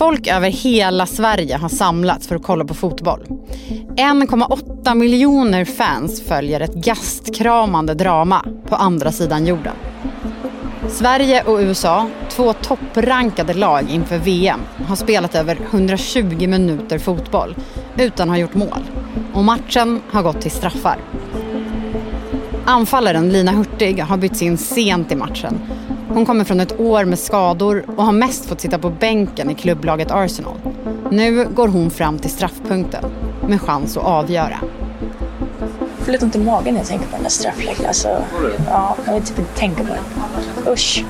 Folk över hela Sverige har samlats för att kolla på fotboll. 1,8 miljoner fans följer ett gastkramande drama på andra sidan jorden. Sverige och USA, två topprankade lag inför VM, har spelat över 120 minuter fotboll utan att ha gjort mål. Och matchen har gått till straffar. Anfallaren Lina Hurtig har bytts in sent i matchen. Hon kommer från ett år med skador och har mest fått sitta på bänken i klubblaget Arsenal. Nu går hon fram till straffpunkten med chans att avgöra. Jag får lite ont i magen när jag tänker på den där straffläggningen. Alltså, ja, jag vill typ inte tänka på den. Usch.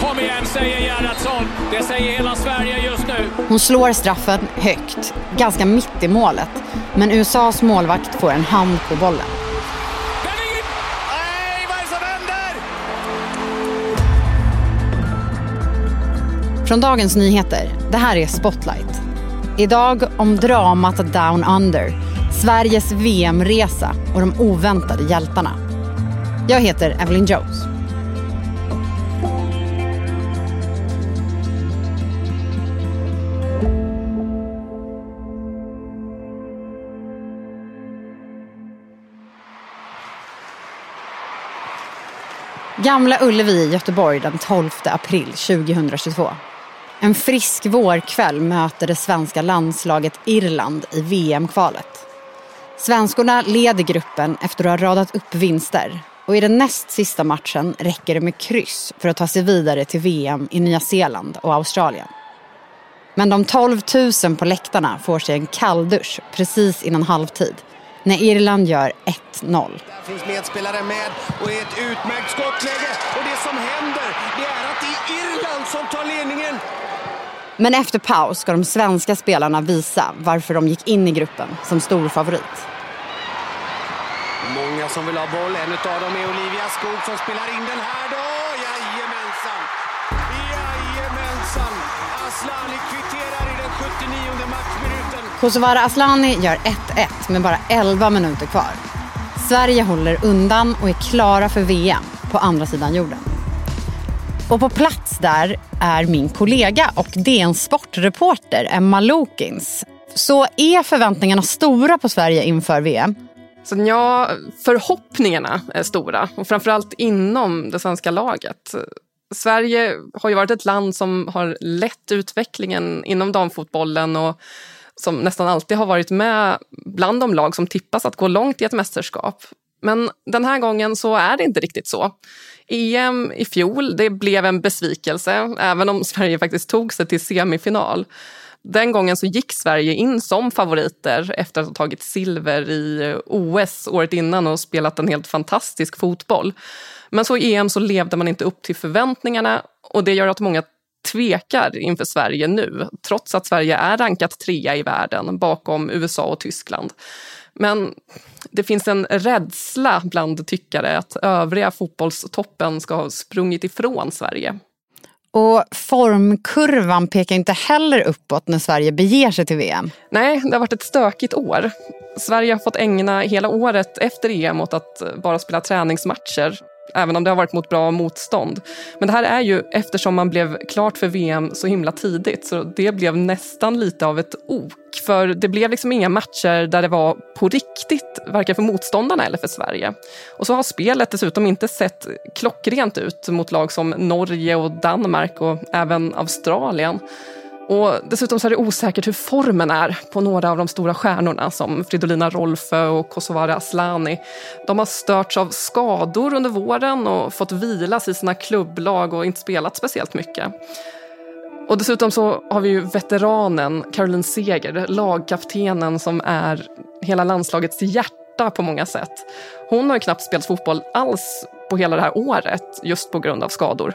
Kom igen, säger Gerhardsson. Det säger hela Sverige just nu. Hon slår straffen högt, ganska mitt i målet. Men USAs målvakt får en hand på bollen. Från Dagens Nyheter, det här är Spotlight. Idag om dramat Down Under, Sveriges VM-resa och de oväntade hjältarna. Jag heter Evelyn Jones. Gamla Ullevi i Göteborg den 12 april 2022. En frisk vårkväll möter det svenska landslaget Irland i VM-kvalet. Svenskorna leder gruppen efter att ha radat upp vinster och i den näst sista matchen räcker det med kryss för att ta sig vidare till VM i Nya Zeeland och Australien. Men de 12 000 på läktarna får sig en kalldusch precis innan halvtid när Irland gör 1-0. Där finns medspelare med och är ett utmärkt skottläge. Och det som händer, det är att det är Irland som tar ledningen. Men efter paus ska de svenska spelarna visa varför de gick in i gruppen som stor favorit. Många som vill ha boll. En av dem är Olivia Skog som spelar in den här då. Jajamensan! Jajamensan! Aslani kvitterar i den 79 matchminuten. Kosovare Asllani gör 1-1 med bara 11 minuter kvar. Sverige håller undan och är klara för VM på andra sidan jorden. Och på plats där är min kollega och DN Sportreporter Emma Lokins. Så är förväntningarna stora på Sverige inför VM? Så ja, förhoppningarna är stora och framförallt inom det svenska laget. Sverige har ju varit ett land som har lett utvecklingen inom damfotbollen och som nästan alltid har varit med bland de lag som tippas att gå långt i ett mästerskap. Men den här gången så är det inte riktigt så. EM i fjol det blev en besvikelse, även om Sverige faktiskt tog sig till semifinal. Den gången så gick Sverige in som favoriter efter att ha tagit silver i OS året innan och spelat en helt fantastisk fotboll. Men så i EM så levde man inte upp till förväntningarna och det gör att många tvekar inför Sverige nu, trots att Sverige är rankat trea i världen bakom USA och Tyskland. Men det finns en rädsla bland tyckare att övriga fotbollstoppen ska ha sprungit ifrån Sverige. Och formkurvan pekar inte heller uppåt när Sverige beger sig till VM. Nej, det har varit ett stökigt år. Sverige har fått ägna hela året efter EM åt att bara spela träningsmatcher även om det har varit mot bra motstånd. Men det här är ju eftersom man blev klart för VM så himla tidigt så det blev nästan lite av ett ok. För det blev liksom inga matcher där det var på riktigt, varken för motståndarna eller för Sverige. Och så har spelet dessutom inte sett klockrent ut mot lag som Norge och Danmark och även Australien. Och dessutom så är det osäkert hur formen är på några av de stora stjärnorna som Fridolina Rolfö och Kosovare Asllani. De har störts av skador under våren och fått vilas i sina klubblag och inte spelat speciellt mycket. Och dessutom så har vi ju veteranen Caroline Seger, lagkaptenen som är hela landslagets hjärta på många sätt. Hon har ju knappt spelat fotboll alls på hela det här året just på grund av skador.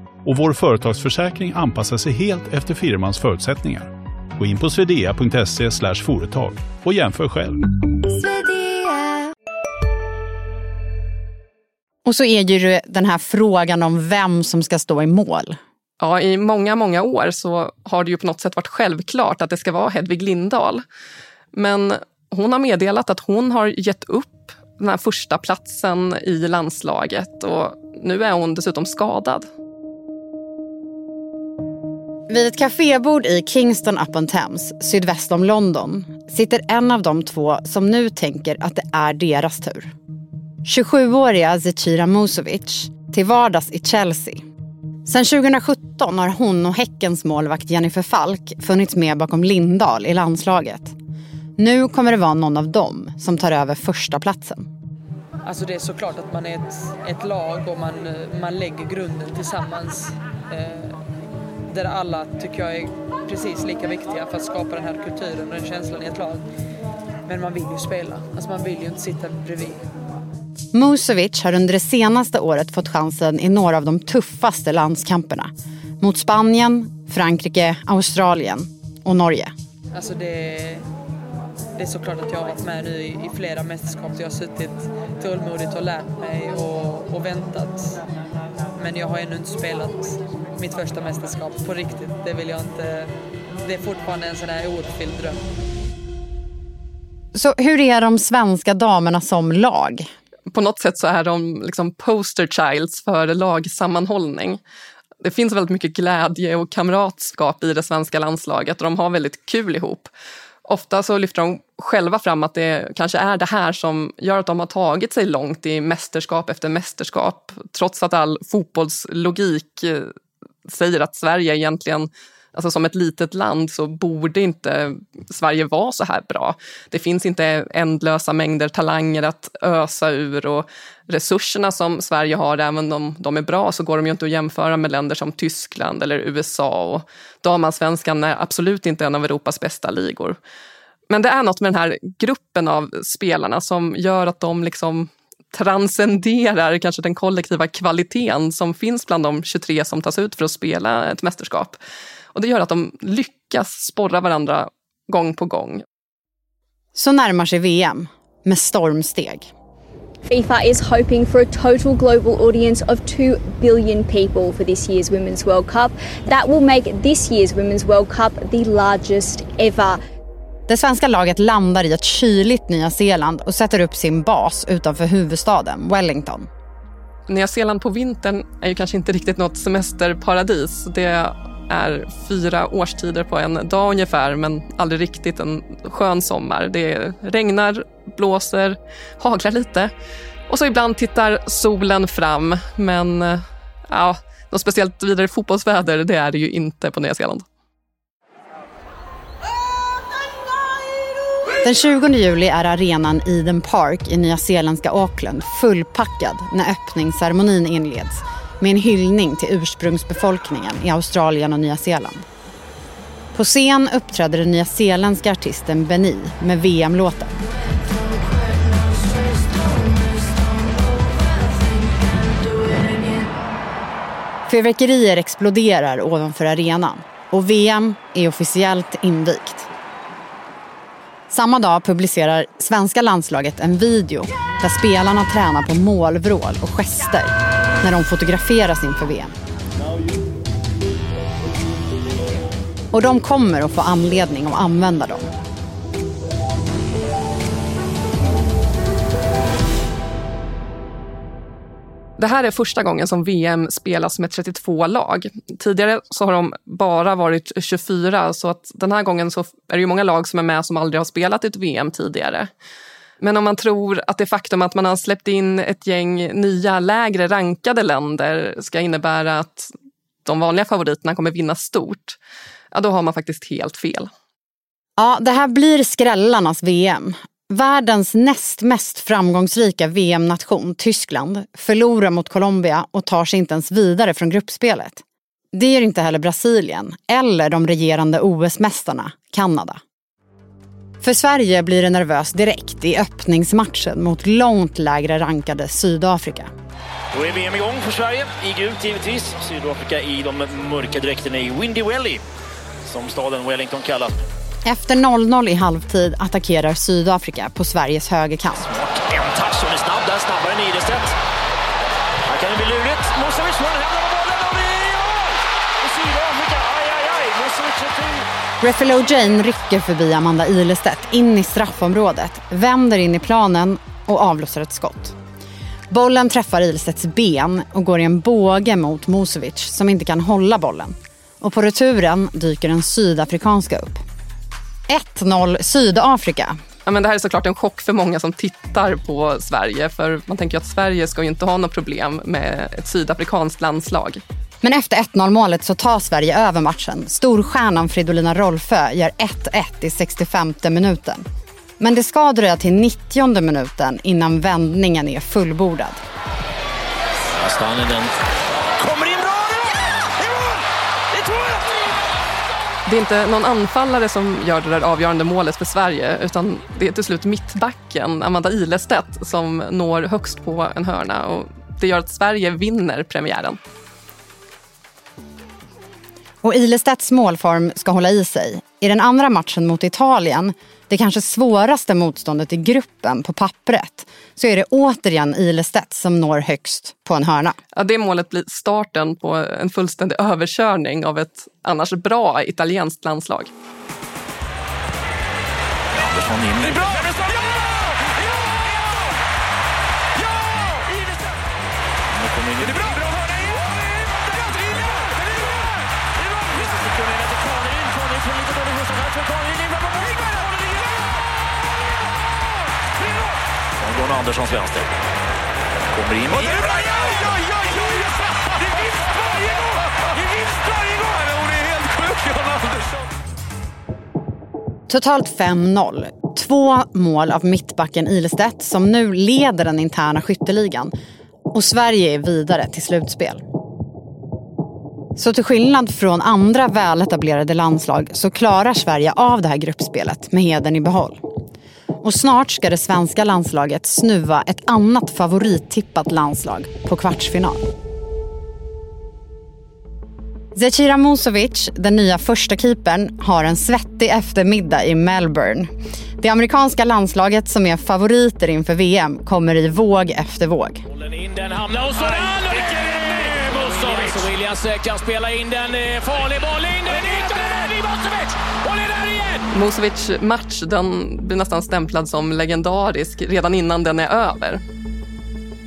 och vår företagsförsäkring anpassar sig helt efter firmans förutsättningar. Gå in på swedea.se företag och jämför själv. Och så är ju den här frågan om vem som ska stå i mål. Ja, i många, många år så har det ju på något sätt varit självklart att det ska vara Hedvig Lindahl. Men hon har meddelat att hon har gett upp den här första platsen i landslaget och nu är hon dessutom skadad. Vid ett kafébord i Kingston upon Thames, sydväst om London, sitter en av de två som nu tänker att det är deras tur. 27-åriga Zecira Musovic, till vardags i Chelsea. Sen 2017 har hon och Häckens målvakt Jennifer Falk funnits med bakom Lindahl i landslaget. Nu kommer det vara någon av dem som tar över första platsen. Alltså det är såklart att man är ett, ett lag och man, man lägger grunden tillsammans. Eh, där alla tycker jag är precis lika viktiga för att skapa den här kulturen och den känslan i ett lag. Men man vill ju spela, alltså man vill ju inte sitta bredvid. Musovic har under det senaste året fått chansen i några av de tuffaste landskamperna. Mot Spanien, Frankrike, Australien och Norge. Alltså det, det är såklart att jag har varit med nu i, i flera mästerskap. Jag har suttit tålmodigt och lärt mig och, och väntat. Men jag har ännu inte spelat mitt första mästerskap på riktigt. Det vill jag inte... Det är fortfarande en sån här ouppfylld dröm. Så hur är de svenska damerna som lag? På något sätt så är de liksom poster childs för lagsammanhållning. Det finns väldigt mycket glädje och kamratskap i det svenska landslaget och de har väldigt kul ihop. Ofta så lyfter de själva fram att det kanske är det här som gör att de har tagit sig långt i mästerskap efter mästerskap. Trots att all fotbollslogik eh, säger att Sverige egentligen Alltså som ett litet land så borde inte Sverige vara så här bra. Det finns inte ändlösa mängder talanger att ösa ur och resurserna som Sverige har, även om de är bra, så går de ju inte att jämföra med länder som Tyskland eller USA. Och damallsvenskan är absolut inte en av Europas bästa ligor. Men det är något med den här gruppen av spelarna som gör att de liksom transcenderar kanske den kollektiva kvaliteten som finns bland de 23 som tas ut för att spela ett mästerskap. Och det gör att de lyckas sporra varandra gång på gång. Så närmar sig VM med stormsteg. FIFA is hoping for a total global audience of 2 billion people for this year's Women's World Cup. That will make this year's Women's World Cup the largest ever. Det svenska laget landar i ett kyligt Nya Zeeland och sätter upp sin bas utanför huvudstaden Wellington. Nya Zeeland på vintern är ju kanske inte riktigt något semesterparadis. Det är fyra årstider på en dag ungefär, men aldrig riktigt en skön sommar. Det regnar, blåser, haglar lite. Och så ibland tittar solen fram, men eh, ja, något speciellt vidare fotbollsväder det är det ju inte på Nya Zeeland. Den 20 juli är arenan Eden Park i nyzeeländska Auckland fullpackad när öppningsceremonin inleds med en hyllning till ursprungsbefolkningen i Australien och Nya Zeeland. På scen uppträder den nyzeeländska artisten Benny med VM-låten. Fyrverkerier exploderar ovanför arenan och VM är officiellt invigt. Samma dag publicerar svenska landslaget en video där spelarna tränar på målvrål och gester när de fotograferas inför VM. Och de kommer att få anledning att använda dem. Det här är första gången som VM spelas med 32 lag. Tidigare så har de bara varit 24, så att den här gången så är det ju många lag som är med som aldrig har spelat ett VM tidigare. Men om man tror att det faktum att man har släppt in ett gäng nya lägre rankade länder ska innebära att de vanliga favoriterna kommer vinna stort, ja då har man faktiskt helt fel. Ja, det här blir skrällarnas VM. Världens näst mest framgångsrika VM-nation, Tyskland, förlorar mot Colombia och tar sig inte ens vidare från gruppspelet. Det gör inte heller Brasilien eller de regerande OS-mästarna, Kanada. För Sverige blir det nervöst direkt i öppningsmatchen mot långt lägre rankade Sydafrika. Då är VM igång för Sverige, i gult givetvis. Sydafrika i de mörka dräkterna i Windy Welly, som staden Wellington kallas. Efter 0-0 i halvtid attackerar Sydafrika på Sveriges högerkant. Smart. En touch, hon är snabb Refelo Jane rycker förbi Amanda Ilestedt in i straffområdet, vänder in i planen och avlossar ett skott. Bollen träffar Ilestedts ben och går i en båge mot Musovic som inte kan hålla bollen. Och på returen dyker den sydafrikanska upp. 1-0 Sydafrika. Ja, men det här är såklart en chock för många som tittar på Sverige. För man tänker att Sverige ska ju inte ha något problem med ett sydafrikanskt landslag. Men efter 1-0 målet så tar Sverige över matchen. Storstjärnan Fridolina Rolfö gör 1-1 i 65 minuten. Men det ska dröja till 90 minuten innan vändningen är fullbordad. Staninen kommer in bra! Det är mål! Det är 2-1! Det är inte någon anfallare som gör det där avgörande målet för Sverige utan det är till slut mittbacken Amanda Ilestedt som når högst på en hörna och det gör att Sverige vinner premiären. Och Ilestedts målform ska hålla i sig. I den andra matchen mot Italien, det kanske svåraste motståndet i gruppen på pappret, så är det återigen Ilestedt som når högst på en hörna. Ja, det målet blir starten på en fullständig överkörning av ett annars bra italienskt landslag. Andersson in. Det är bra! Anderssons vänster. Kommer in. Och det är bra! Ja, ja, ja! Det vinst varje gång! Det är vinst varje gång! Hon är helt sjuk, Gon Andersson! Totalt 5-0. Två mål av mittbacken Ilestedt som nu leder den interna skytteligan. Och Sverige är vidare till slutspel. Så till skillnad från andra väletablerade landslag så klarar Sverige av det här gruppspelet med heden i behåll. Och snart ska det svenska landslaget snuva ett annat favorittippat landslag på kvartsfinal. Zecira Musovic, den nya första keepern, har en svettig eftermiddag i Melbourne. Det amerikanska landslaget som är favoriter inför VM kommer i våg efter våg. Bollen in, den hamnar hos Soran och vilken räddning! Musovic och Williams eh, kan spela in den. eh, Farlig boll in, den är ytterligare där i Musovic! Och det är där igen! Musovic match den blir nästan stämplad som legendarisk redan innan den är över.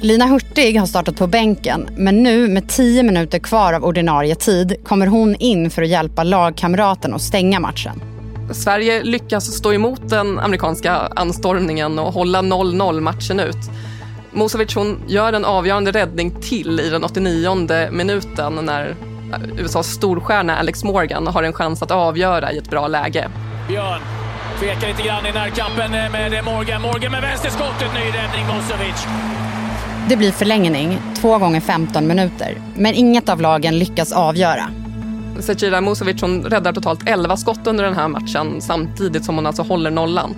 Lina Hurtig har startat på bänken men nu med tio minuter kvar av ordinarie tid kommer hon in för att hjälpa lagkamraten att stänga matchen. Sverige lyckas stå emot den amerikanska anstormningen och hålla 0-0 matchen ut. Musovic hon gör en avgörande räddning till i den 89 minuten när USAs storstjärna Alex Morgan har en chans att avgöra i ett bra läge. Björn tvekar lite grann i närkampen eh, med Morgan. Morgan med vänsterskottet, ny räddning Musovic. Det blir förlängning, två gånger 15 minuter. Men inget av lagen lyckas avgöra. Zecira Musovic hon räddar totalt 11 skott under den här matchen samtidigt som hon alltså håller nollan.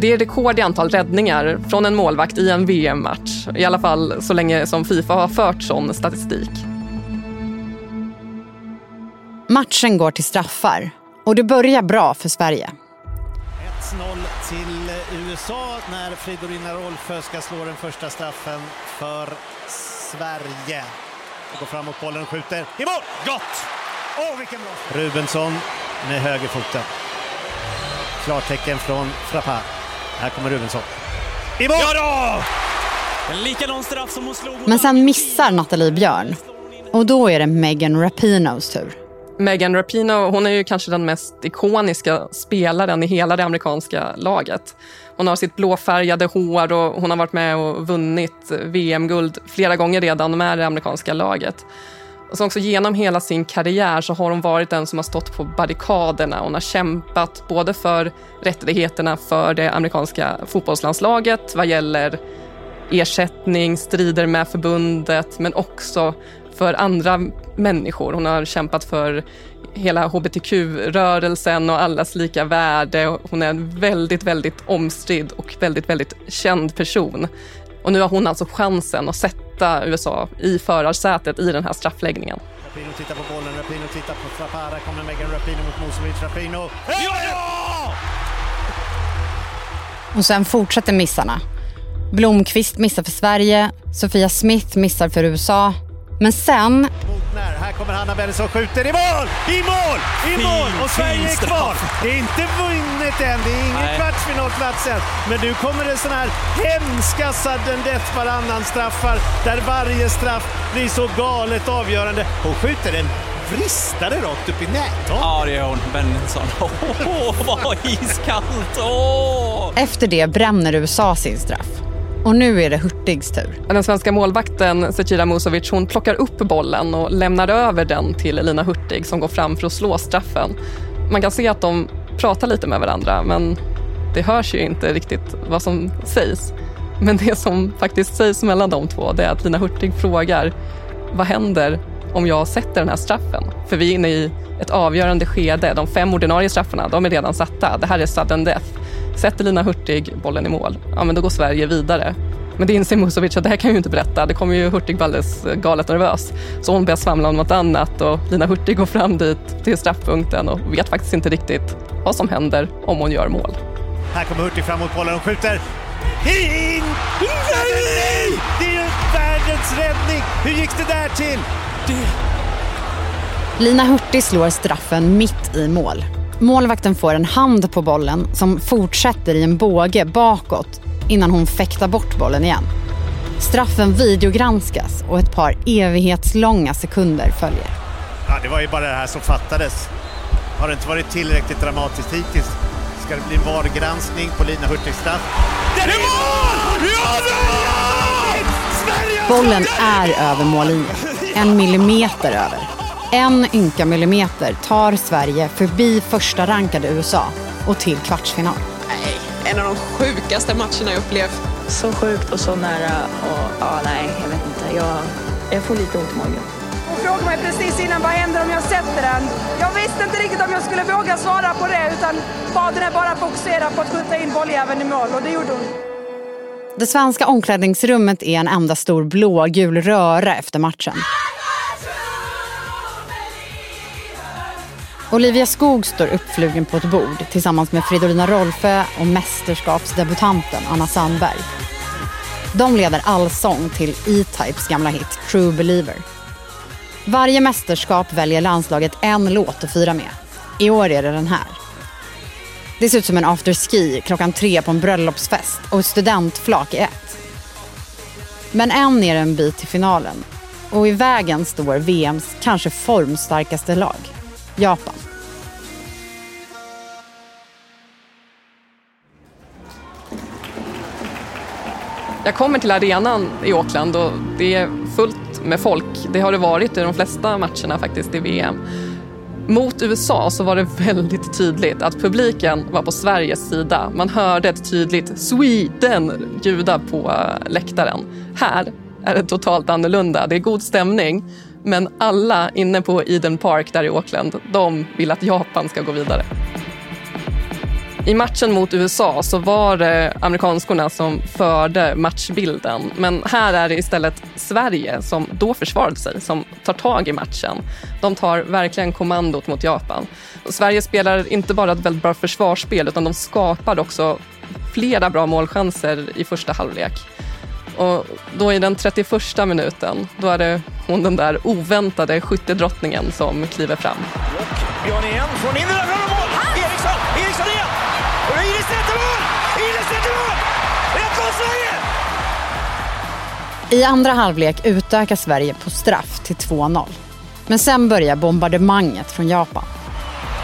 Det är rekord i antal räddningar från en målvakt i en VM-match. I alla fall så länge som Fifa har fört sån statistik. Matchen går till straffar och det börjar bra för Sverige. 1-0 till USA när Fridolina Rolfö ska slå den första straffen för Sverige. Och går framåt bollen och skjuter i mål! Gott! Åh, vilken bra! Rubensson med högerfoten. Klartecken från Frappard. Här kommer Rubensson. I mål! Ja då! En likadan straff som hon slog mot Men sen missar Nathalie Björn. Och då är det Megan Rapinos tur. Megan Rapinoe hon är ju kanske den mest ikoniska spelaren i hela det amerikanska laget. Hon har sitt blåfärgade hår och hon har varit med och vunnit VM-guld flera gånger redan med det amerikanska laget. Och så också genom hela sin karriär så har hon varit den som har stått på barrikaderna. Hon har kämpat både för rättigheterna för det amerikanska fotbollslandslaget vad gäller ersättning, strider med förbundet men också för andra människor. Hon har kämpat för hela hbtq-rörelsen och allas lika värde. Hon är en väldigt, väldigt omstridd och väldigt, väldigt känd person. Och nu har hon alltså chansen att sätta USA i förarsätet i den här straffläggningen. Rapino tittar på bollen, Rapino tittar på Frapara, kommer Megan Rapino mot Musovic, Rapino... Ja! Och sen fortsätter missarna. Blomqvist missar för Sverige, Sofia Smith missar för USA. Men sen... Här kommer Hanna Bennison, skjuter i mål! I mål! I mål! Och Sverige är kvar! Det är inte vunnet än, det är ingen kvartsfinalplats än. Men nu kommer det såna här hemska sudden death varannan straffar där varje straff blir så galet avgörande. Hon skjuter en vristare rakt upp i nättaket. Ja, det gör hon. Bennison. Åh, vad iskallt! Åh! Efter det bränner USA sin straff. Och nu är det Hurtigs tur. Den svenska målvakten Zecira Musovic hon plockar upp bollen och lämnar över den till Elina Hurtig som går fram för att slå straffen. Man kan se att de pratar lite med varandra men det hörs ju inte riktigt vad som sägs. Men det som faktiskt sägs mellan de två det är att Lina Hurtig frågar vad händer om jag sätter den här straffen? För vi är inne i ett avgörande skede. De fem ordinarie straffarna de är redan satta. Det här är sudden death. Sätter Lina Hurtig bollen i mål, ja men då går Sverige vidare. Men det inser Musovic att det här kan jag ju inte berätta. Det kommer ju Hurtig alldeles galet nervös. Så hon börjar svamla om något annat och Lina Hurtig går fram dit till straffpunkten och vet faktiskt inte riktigt vad som händer om hon gör mål. Här kommer Hurtig fram mot bollen och skjuter. In! Nej! Det är ju världens räddning! Hur gick det där till? Lina Hurtig slår straffen mitt i mål. Målvakten får en hand på bollen som fortsätter i en båge bakåt innan hon fäktar bort bollen igen. Straffen videogranskas och ett par evighetslånga sekunder följer. Ja, det var ju bara det här som fattades. Har det inte varit tillräckligt dramatiskt hittills? Ska det bli en VAR-granskning på Lina Hurtigs straff? Det är mål! Ja! Bollen är över mållinjen. En millimeter över. En ynka millimeter tar Sverige förbi första rankade USA och till kvartsfinal. En av de sjukaste matcherna jag upplevt. Så sjukt och så nära och ja, nej, jag vet inte. Jag, jag får lite ont i magen. Hon frågade mig precis innan vad händer om jag sätter den. Jag visste inte riktigt om jag skulle våga svara på det utan bad henne bara fokusera på att skjuta in bolljäveln i mål och det gjorde hon. Det svenska omklädningsrummet är en enda stor blågul röra efter matchen. Olivia Skog står uppflugen på ett bord tillsammans med Fridolina Rolfö och mästerskapsdebutanten Anna Sandberg. De leder allsång till E-Types gamla hit True Believer. Varje mästerskap väljer landslaget en låt att fira med. I år är det den här. Det ser ut som en afterski klockan tre på en bröllopsfest och ett studentflak i ett. Men än är det en bit till finalen och i vägen står VMs kanske formstarkaste lag, Japan. Jag kommer till arenan i Auckland och det är fullt med folk. Det har det varit i de flesta matcherna faktiskt i VM. Mot USA så var det väldigt tydligt att publiken var på Sveriges sida. Man hörde ett tydligt Sweden ljuda på eh, läktaren. Här är det totalt annorlunda. Det är god stämning, men alla inne på Eden Park där i Auckland, de vill att Japan ska gå vidare. I matchen mot USA så var det amerikanskorna som förde matchbilden. Men här är det istället Sverige som då försvarade sig, som tar tag i matchen. De tar verkligen kommandot mot Japan. Och Sverige spelar inte bara ett väldigt bra försvarsspel utan de skapar också flera bra målchanser i första halvlek. Och då i den 31 minuten, då är det hon den där oväntade skyttedrottningen som kliver fram. Björn igen från inre där mål! Eriksson! Eriksson igen! Och Ines sätter mål! Ines sätter mål! 1-0 Sverige! I andra halvlek utökar Sverige på straff till 2-0. Men sen börjar bombardemanget från Japan.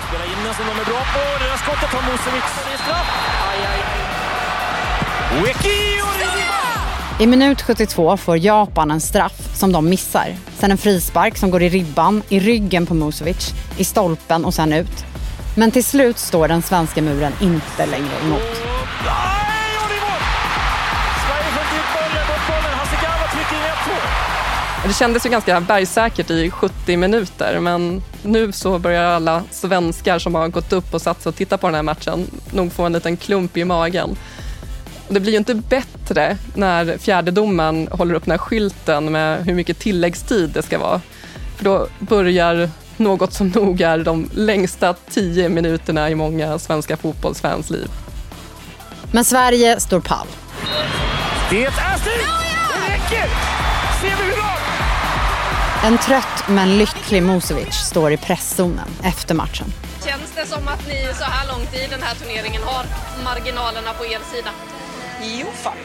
Spelar in den som de är bra på. Det där skottet har Musovic. Det är straff. Aj, aj, aj. Och i minut 72 får Japan en straff som de missar. Sen en frispark som går i ribban, i ryggen på Musovic, i stolpen och sen ut. Men till slut står den svenska muren inte längre emot. Nej, det är mål! Sverige bollen. Hasegawa trycker in 1-2. Det kändes ju ganska bergsäkert i 70 minuter, men nu så börjar alla svenskar som har gått upp och satt sig och tittat på den här matchen nog få en liten klump i magen. Det blir ju inte bättre när fjärdedomaren håller upp den här skylten med hur mycket tilläggstid det ska vara. För då börjar något som nog är de längsta tio minuterna i många svenska fotbollsfans liv. Men Sverige står pall. Det är styrt! Det räcker! Semifinal! En trött men lycklig Musovic står i presszonen efter matchen. Känns det som att ni så här långt i den här turneringen har marginalerna på er sida? e um Fábio.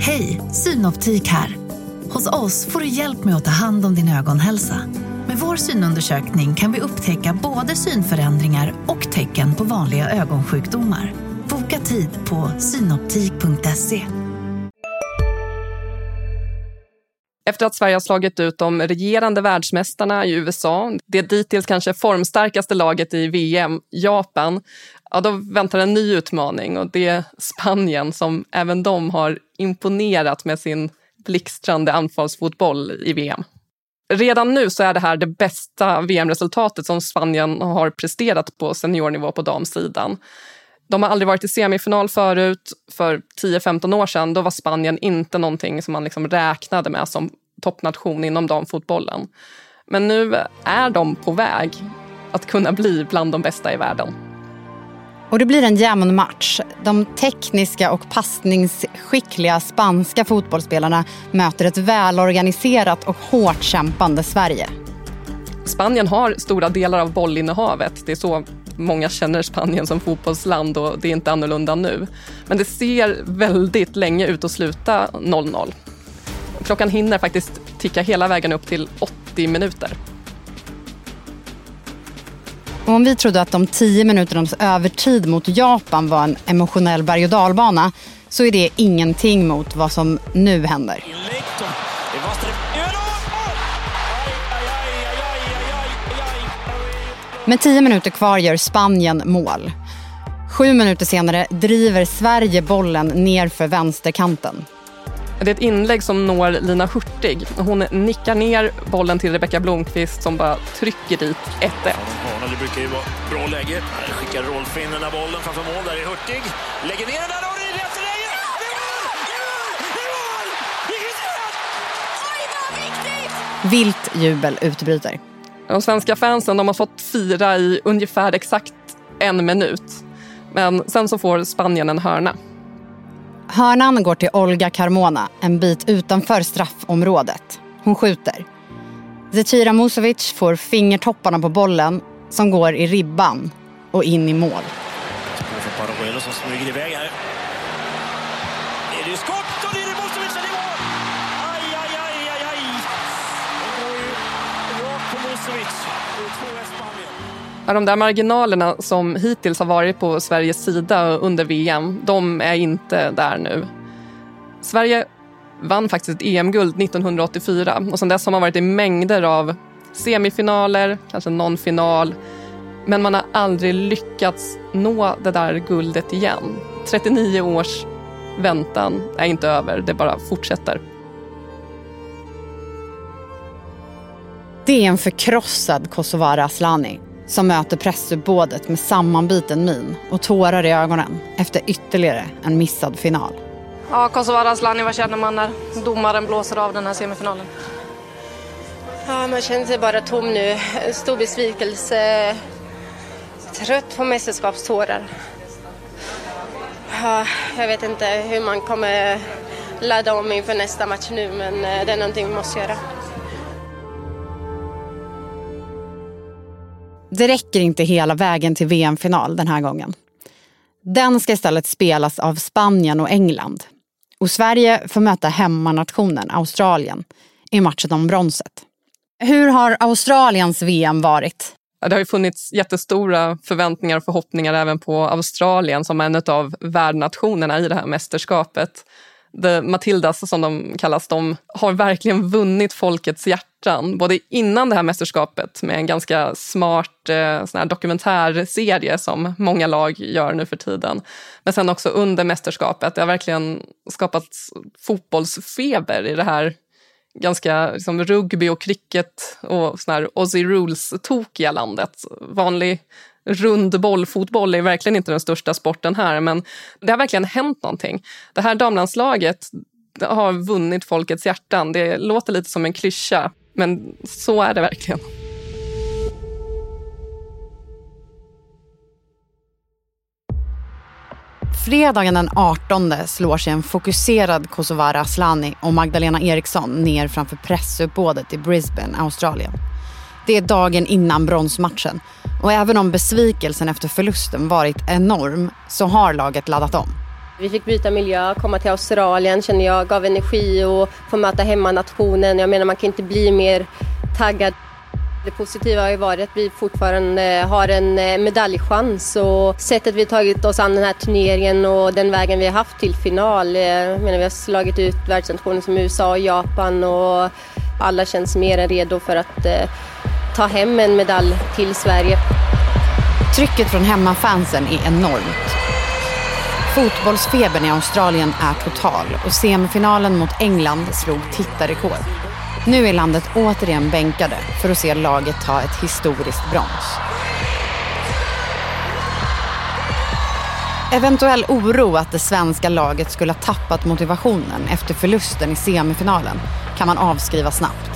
Hej, Synoptik här. Hos oss får du hjälp med att ta hand om din ögonhälsa. Med vår synundersökning kan vi upptäcka både synförändringar och tecken på vanliga ögonsjukdomar. Boka tid på synoptik.se. Efter att Sverige har slagit ut de regerande världsmästarna i USA, det dittills kanske formstarkaste laget i VM, Japan, ja, då väntar en ny utmaning och det är Spanien som även de har imponerat med sin blixtrande anfallsfotboll i VM. Redan nu så är det här det bästa VM-resultatet som Spanien har presterat på seniornivå på damsidan. De har aldrig varit i semifinal förut. För 10-15 år sedan då var Spanien inte någonting som man liksom räknade med som toppnation inom damfotbollen. Men nu är de på väg att kunna bli bland de bästa i världen. Och det blir en jämn match. De tekniska och passningsskickliga spanska fotbollsspelarna möter ett välorganiserat och hårt kämpande Sverige. Spanien har stora delar av bollinnehavet. Det är så många känner Spanien som fotbollsland och det är inte annorlunda nu. Men det ser väldigt länge ut att sluta 0-0. Klockan hinner faktiskt ticka hela vägen upp till 80 minuter. Och om vi trodde att de tio minuternas övertid mot Japan var en emotionell berg och dalbana så är det ingenting mot vad som nu händer. Med tio minuter kvar gör Spanien mål. Sju minuter senare driver Sverige bollen ner för vänsterkanten. Det är ett inlägg som når Lina Hurtig. Hon nickar ner bollen till Rebecka Blomqvist som bara trycker dit 1-1. Det brukar ju vara bra läge. Här skickar Rolf in den där bollen framför mål. Där är Hurtig. Lägger ner den där och det är rätt läge! Vilt jubel utbryter. De svenska fansen de har fått fira i ungefär exakt en minut. Men sen så får Spanien en hörna. Hörnan går till Olga Carmona, en bit utanför straffområdet. Hon skjuter. Zecira Musovic får fingertopparna på bollen som går i ribban och in i mål. För Paraguelo som smyger iväg här. De där marginalerna som hittills har varit på Sveriges sida under VM, de är inte där nu. Sverige vann faktiskt ett EM-guld 1984 och sen dess har man varit i mängder av semifinaler, kanske någon final. Men man har aldrig lyckats nå det där guldet igen. 39 års väntan är inte över, det bara fortsätter. Det är en förkrossad Kosovare Asllani som möter pressuppbådet med sammanbiten min och tårar i ögonen efter ytterligare en missad final. Ja, Kosovare Asllani, vad känner man när domaren blåser av den här semifinalen? Ja, man känner sig bara tom nu. Stor besvikelse. Trött på mästerskapstårar. Ja, jag vet inte hur man kommer ladda om inför nästa match nu, men eh, det är någonting vi måste göra. Det räcker inte hela vägen till VM-final den här gången. Den ska istället spelas av Spanien och England. Och Sverige får möta hemmanationen Australien i matchen om bronset. Hur har Australiens VM varit? Det har ju funnits jättestora förväntningar och förhoppningar även på Australien som en av värdnationerna i det här mästerskapet. The Matildas, som de kallas, de har verkligen vunnit folkets hjärtan. Både innan det här mästerskapet med en ganska smart eh, sån här dokumentärserie som många lag gör nu för tiden. Men sen också under mästerskapet. Det har verkligen skapats fotbollsfeber i det här ganska liksom, rugby och cricket och sån här Aussie Rules-tokiga landet. Vanlig rund bollfotboll är verkligen inte den största sporten här, men det har verkligen hänt någonting. Det här damlandslaget har vunnit folkets hjärtan. Det låter lite som en klyscha, men så är det verkligen. Fredagen den 18 slår sig en fokuserad Kosovare Asllani och Magdalena Eriksson ner framför pressuppbådet i Brisbane, Australien. Det är dagen innan bronsmatchen och även om besvikelsen efter förlusten varit enorm så har laget laddat om. Vi fick byta miljö, komma till Australien känner jag, gav energi och få möta hemmanationen. Jag menar man kan inte bli mer taggad. Det positiva har ju varit att vi fortfarande har en eh, medaljchans och sättet vi tagit oss an den här turneringen och den vägen vi har haft till final. Eh, jag menar, vi har slagit ut världsnationer som USA och Japan och alla känns mer än redo för att eh, ta hem en medalj till Sverige. Trycket från hemmafansen är enormt. Fotbollsfebern i Australien är total och semifinalen mot England slog tittarrekord. Nu är landet återigen bänkade för att se laget ta ett historiskt brons. Eventuell oro att det svenska laget skulle ha tappat motivationen efter förlusten i semifinalen kan man avskriva snabbt.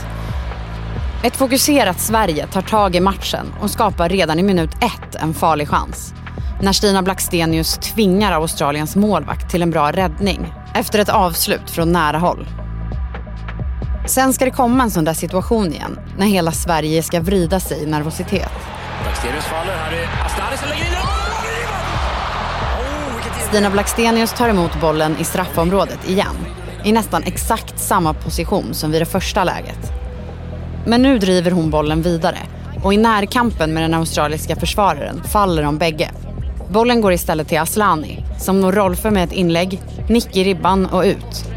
Ett fokuserat Sverige tar tag i matchen och skapar redan i minut ett en farlig chans. När Stina Blackstenius tvingar Australiens målvakt till en bra räddning efter ett avslut från nära håll. Sen ska det komma en sån där situation igen när hela Sverige ska vrida sig i nervositet. Blackstenius faller. Här är Asllani som lägger in den. Stina Blackstenius tar emot bollen i straffområdet igen. I nästan exakt samma position som vid det första läget. Men nu driver hon bollen vidare och i närkampen med den australiska försvararen faller de bägge. Bollen går istället till Aslani som når Rolfö med ett inlägg, nick i ribban och ut.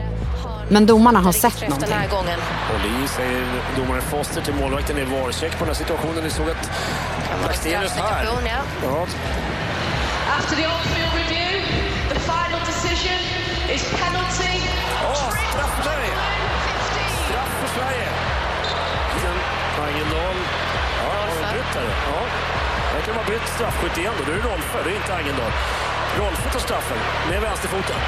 Men domarna har sett någonting. Håll i, säger domaren Foster till målvakten. i varcheck på den här situationen. Ni såg att Blackstenius här. Ja. After the on-field review, the final decision is penalty. straff för Sverige! Straff för Sverige! Sen Angendal. Ja, har de bytt här? Ja. Här kan man bytt straffskytt igen då. Nu är det Rolfö, det är inte Angendal. Rolfö tar straffen med vänsterfoten.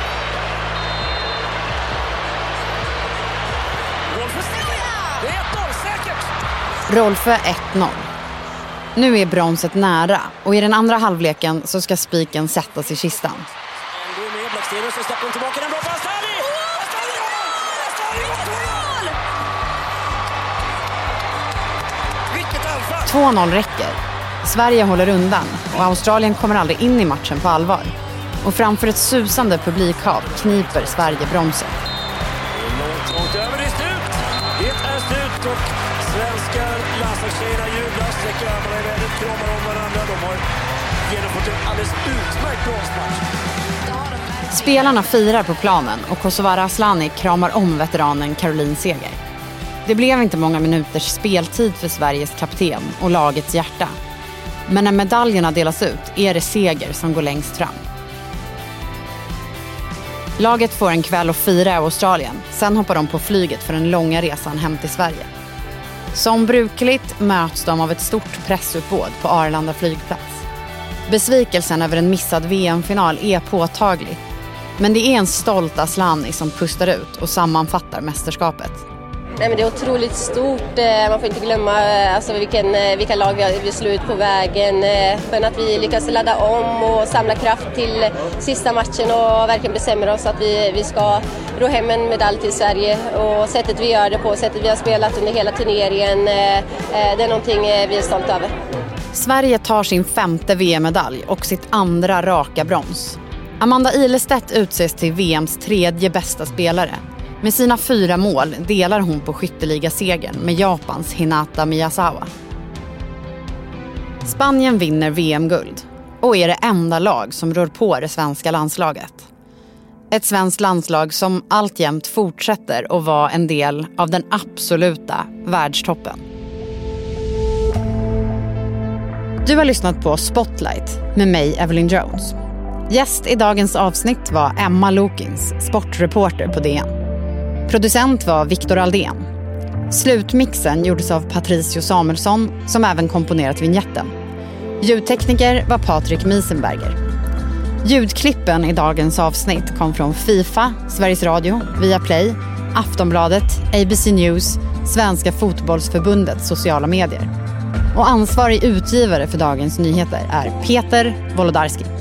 Det är 1-0, säkert! Rolfö 1-0. Nu är bronset nära och i den andra halvleken så ska spiken sättas i kistan. Asllani! 2-0 räcker. Sverige håller undan och Australien kommer aldrig in i matchen på allvar. Och framför ett susande publikhav kniper Sverige bronset. Och svenska landslagstjejerna jublar, sträcker armarna i vädret, kramar om varandra. De har genomfört en alldeles utmärkt bronsmatch. Spelarna firar på planen och Kosovare Asllani kramar om veteranen Caroline Seger. Det blev inte många minuters speltid för Sveriges kapten och lagets hjärta. Men när medaljerna delas ut är det Seger som går längst fram. Laget får en kväll att fira i Australien. Sen hoppar de på flyget för den långa resan hem till Sverige. Som brukligt möts de av ett stort pressuppbåd på Arlanda flygplats. Besvikelsen över en missad VM-final är påtaglig. Men det är en stolt Asllani som pustar ut och sammanfattar mästerskapet. Nej, men det är otroligt stort. Eh, man får inte glömma eh, alltså, vilken, eh, vilka lag vi har- vi slår ut på vägen. Men att vi lyckas ladda om och samla kraft till sista matchen och verkligen bestämmer oss att vi, vi ska ro hem en medalj till Sverige. Och sättet vi gör det på, sättet vi har spelat under hela turneringen, det är någonting vi är stolta över. Sverige tar sin femte VM-medalj och sitt andra raka brons. Amanda Ilestedt utses till VMs tredje bästa spelare. Med sina fyra mål delar hon på skytteligasegern med Japans Hinata Miyazawa. Spanien vinner VM-guld och är det enda lag som rör på det svenska landslaget. Ett svenskt landslag som alltjämt fortsätter att vara en del av den absoluta världstoppen. Du har lyssnat på Spotlight med mig, Evelyn Jones. Gäst i dagens avsnitt var Emma Lokins, sportreporter på DN. Producent var Viktor Aldén. Slutmixen gjordes av Patricio Samuelsson som även komponerat vignetten. Ljudtekniker var Patrik Miesenberger. Ljudklippen i dagens avsnitt kom från Fifa, Sveriges Radio, Viaplay, Aftonbladet, ABC News, Svenska fotbollsförbundets sociala medier. Och ansvarig utgivare för dagens nyheter är Peter Wolodarski.